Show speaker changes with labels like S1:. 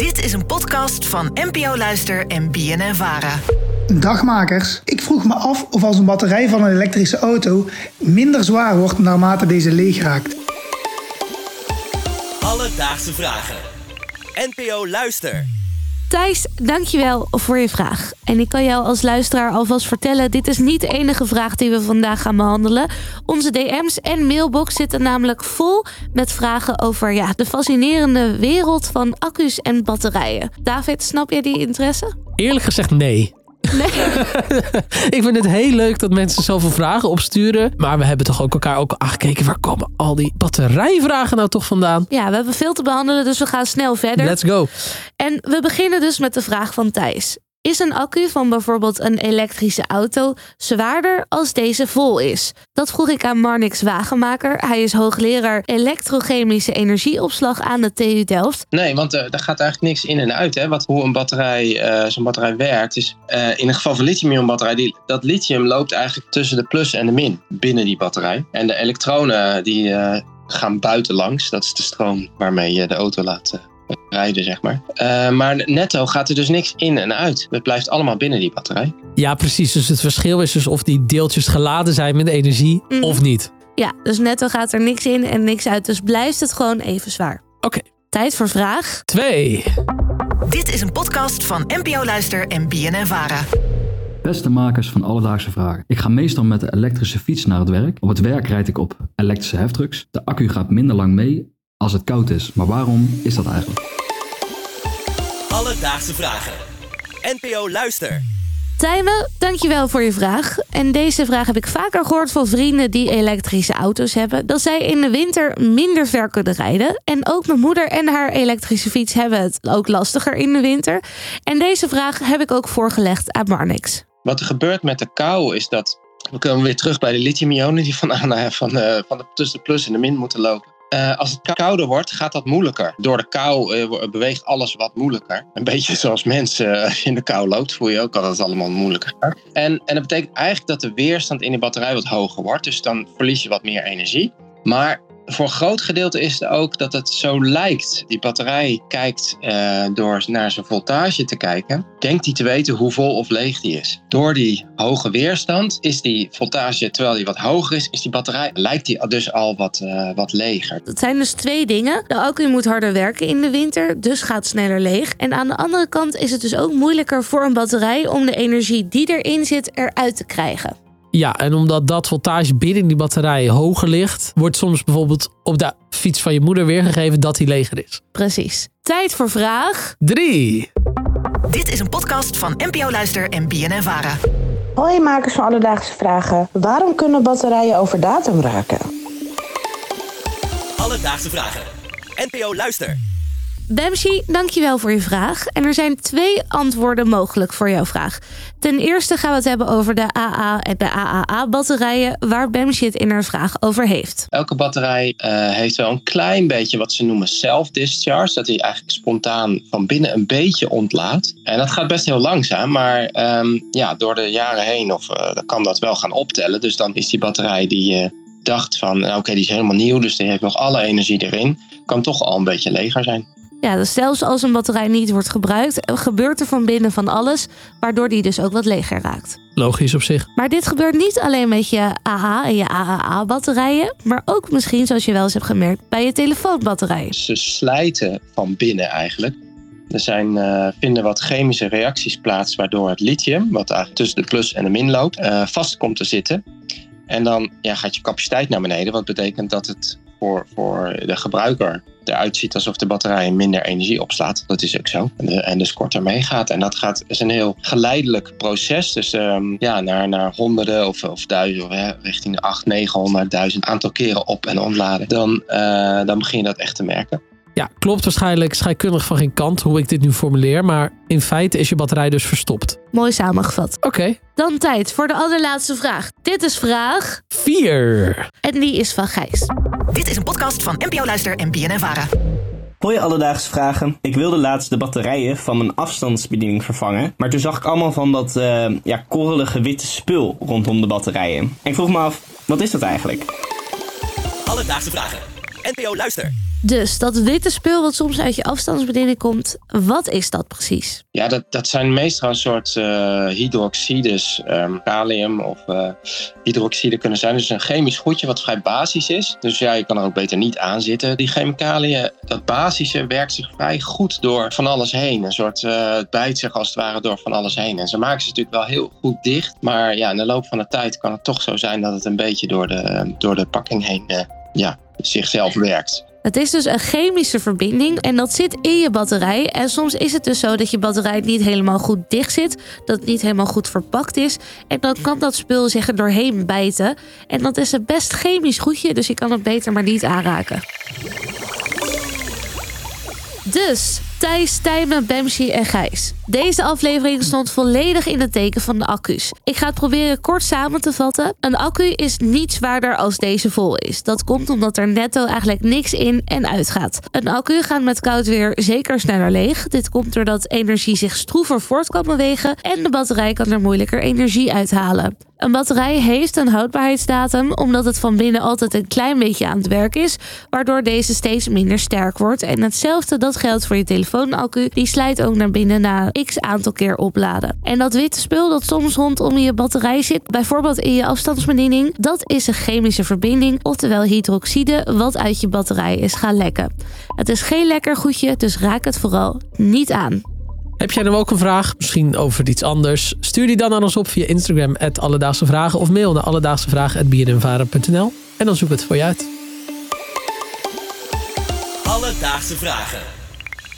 S1: Dit is een podcast van NPO Luister en BNN Vara.
S2: Dagmakers, ik vroeg me af of als een batterij van een elektrische auto minder zwaar wordt naarmate deze leeg raakt.
S3: Alledaagse vragen. NPO Luister.
S4: Thijs, dankjewel voor je vraag. En ik kan jou als luisteraar alvast vertellen: dit is niet de enige vraag die we vandaag gaan behandelen. Onze DM's en mailbox zitten namelijk vol met vragen over ja, de fascinerende wereld van accu's en batterijen. David, snap je die interesse?
S5: Eerlijk gezegd, nee.
S4: Nee.
S5: ik vind het heel leuk dat mensen zoveel vragen opsturen. Maar we hebben toch ook elkaar ook aangekeken. Waar komen al die batterijvragen nou toch vandaan?
S4: Ja, we hebben veel te behandelen, dus we gaan snel verder.
S5: Let's go.
S4: En we beginnen dus met de vraag van Thijs. Is een accu van bijvoorbeeld een elektrische auto zwaarder als deze vol is? Dat vroeg ik aan Marnix Wagenmaker. Hij is hoogleraar elektrochemische energieopslag aan de TU Delft.
S6: Nee, want uh, daar gaat eigenlijk niks in en uit. Hè? Wat, hoe een batterij, uh, zo'n batterij werkt, is uh, in het geval van lithium-ionbatterij, die, dat lithium loopt eigenlijk tussen de plus en de min binnen die batterij. En de elektronen die gaan buitenlangs. Dat is de stroom waarmee je de auto laat rijden, zeg maar. Uh, maar netto gaat er dus niks in en uit. Het blijft allemaal binnen die batterij.
S5: Ja, precies. Dus het verschil is dus of die deeltjes geladen zijn met energie mm. of niet.
S4: Ja, dus netto gaat er niks in en niks uit. Dus blijft het gewoon even zwaar.
S5: Oké. Okay.
S4: Tijd voor vraag
S5: 2.
S1: Dit is een podcast van NPO Luister en BNN Vara.
S7: Beste makers van Alledaagse Vragen. Ik ga meestal met de elektrische fiets naar het werk. Op het werk rijd ik op elektrische heftrucks. De accu gaat minder lang mee als het koud is. Maar waarom is dat eigenlijk?
S3: Alledaagse vragen. NPO Luister.
S4: Tijmen, dankjewel voor je vraag. En deze vraag heb ik vaker gehoord van vrienden die elektrische auto's hebben. Dat zij in de winter minder ver kunnen rijden. En ook mijn moeder en haar elektrische fiets hebben het ook lastiger in de winter. En deze vraag heb ik ook voorgelegd aan Marnix.
S6: Wat er gebeurt met de kou is dat... We komen weer terug bij de lithium-ionen die van, van, de, van de, tussen de plus en de min moeten lopen. Uh, als het kouder wordt, gaat dat moeilijker. Door de kou uh, beweegt alles wat moeilijker. Een beetje zoals mensen, je in de kou loopt, voel je ook al dat het allemaal moeilijker gaat. En, en dat betekent eigenlijk dat de weerstand in de batterij wat hoger wordt. Dus dan verlies je wat meer energie. Maar voor een groot gedeelte is het ook dat het zo lijkt. Die batterij kijkt uh, door naar zijn voltage te kijken, denkt hij te weten hoe vol of leeg die is. Door die hoge weerstand is die voltage, terwijl die wat hoger is, is die batterij, lijkt die dus al wat, uh, wat leger.
S4: Dat zijn dus twee dingen. De accu moet harder werken in de winter, dus gaat sneller leeg. En aan de andere kant is het dus ook moeilijker voor een batterij om de energie die erin zit eruit te krijgen.
S5: Ja, en omdat dat voltage binnen die batterij hoger ligt, wordt soms bijvoorbeeld op de fiets van je moeder weergegeven dat die leger is.
S4: Precies. Tijd voor vraag
S5: 3.
S1: Dit is een podcast van NPO Luister en BNN Vara.
S8: Hoi makers van Alledaagse Vragen. Waarom kunnen batterijen over datum raken?
S3: Alledaagse Vragen. NPO Luister.
S4: Bemshi, dankjewel voor je vraag. En er zijn twee antwoorden mogelijk voor jouw vraag. Ten eerste gaan we het hebben over de AA en de AAA-batterijen, waar Bemshi het in haar vraag over heeft.
S6: Elke batterij uh, heeft wel een klein beetje wat ze noemen self-discharge, dat hij eigenlijk spontaan van binnen een beetje ontlaat. En dat gaat best heel langzaam, maar um, ja, door de jaren heen of, dan kan dat wel gaan optellen. Dus dan is die batterij die je dacht van, nou, oké, die is helemaal nieuw, dus die heeft nog alle energie erin, kan toch al een beetje leger zijn.
S4: Ja, dus zelfs als een batterij niet wordt gebruikt, gebeurt er van binnen van alles, waardoor die dus ook wat leger raakt.
S5: Logisch op zich.
S4: Maar dit gebeurt niet alleen met je AA en je AAA-batterijen, maar ook misschien, zoals je wel eens hebt gemerkt, bij je telefoonbatterijen.
S6: Ze slijten van binnen eigenlijk. Er zijn, uh, vinden wat chemische reacties plaats waardoor het lithium, wat eigenlijk tussen de plus en de min loopt, uh, vast komt te zitten. En dan ja, gaat je capaciteit naar beneden, wat betekent dat het voor, voor de gebruiker eruit ziet alsof de batterij minder energie opslaat. Dat is ook zo. En, dus korter meegaat. En dat gaat, is een heel geleidelijk proces. Dus um, ja, naar, naar honderden of, of duizenden, richting 8, 900, duizend aantal keren op en ontladen. Dan, uh, dan begin je dat echt te merken.
S5: Ja, klopt waarschijnlijk scheikundig van geen kant hoe ik dit nu formuleer. Maar in feite is je batterij dus verstopt.
S4: Mooi samengevat.
S5: Oké. Okay.
S4: Dan tijd voor de allerlaatste vraag. Dit is vraag
S5: 4.
S4: En die is van Gijs.
S1: Dit is een podcast van NPO Luister en BNN Vara.
S9: Hoi alledaagse vragen. Ik wilde laatst de batterijen van mijn afstandsbediening vervangen. Maar toen zag ik allemaal van dat uh, ja, korrelige witte spul rondom de batterijen. En ik vroeg me af, wat is dat eigenlijk?
S3: Alledaagse vragen. NPO Luister.
S4: Dus dat witte spul wat soms uit je afstandsbediening komt, wat is dat precies?
S6: Ja, dat, dat zijn meestal een soort uh, hydroxides, um, kalium of uh, hydroxide kunnen zijn. Dus een chemisch goedje wat vrij basis is. Dus ja, je kan er ook beter niet aan zitten. Die chemicaliën, dat basische werkt zich vrij goed door van alles heen. Een soort, uh, het bijt zich als het ware door van alles heen. En ze maken ze natuurlijk wel heel goed dicht. Maar ja, in de loop van de tijd kan het toch zo zijn dat het een beetje door de, door de pakking heen ja, zichzelf werkt.
S4: Het is dus een chemische verbinding en dat zit in je batterij. En soms is het dus zo dat je batterij niet helemaal goed dicht zit, dat het niet helemaal goed verpakt is. En dan kan dat spul zich er doorheen bijten. En dat is een best chemisch goedje, dus je kan het beter maar niet aanraken. Dus, Thijs, Tijmen, Bemsi en Gijs. Deze aflevering stond volledig in het teken van de accu's. Ik ga het proberen kort samen te vatten. Een accu is niet zwaarder als deze vol is. Dat komt omdat er netto eigenlijk niks in en uit gaat. Een accu gaat met koud weer zeker sneller leeg. Dit komt doordat energie zich stroever voort kan bewegen en de batterij kan er moeilijker energie uithalen. Een batterij heeft een houdbaarheidsdatum omdat het van binnen altijd een klein beetje aan het werk is, waardoor deze steeds minder sterk wordt. En hetzelfde dat geldt voor je telefoonaccu, die slijt ook naar binnen na x aantal keer opladen. En dat witte spul dat soms rondom je batterij zit, bijvoorbeeld in je afstandsbediening, dat is een chemische verbinding, oftewel hydroxide, wat uit je batterij is gaan lekken. Het is geen lekker goedje, dus raak het vooral niet aan.
S5: Heb jij nou ook een vraag, misschien over iets anders? Stuur die dan aan ons op via Instagram, Alledaagse Vragen, of mail naar alledaagsevragen.bnnvaren.nl en dan zoek ik het voor je uit.
S3: Alledaagse Vragen.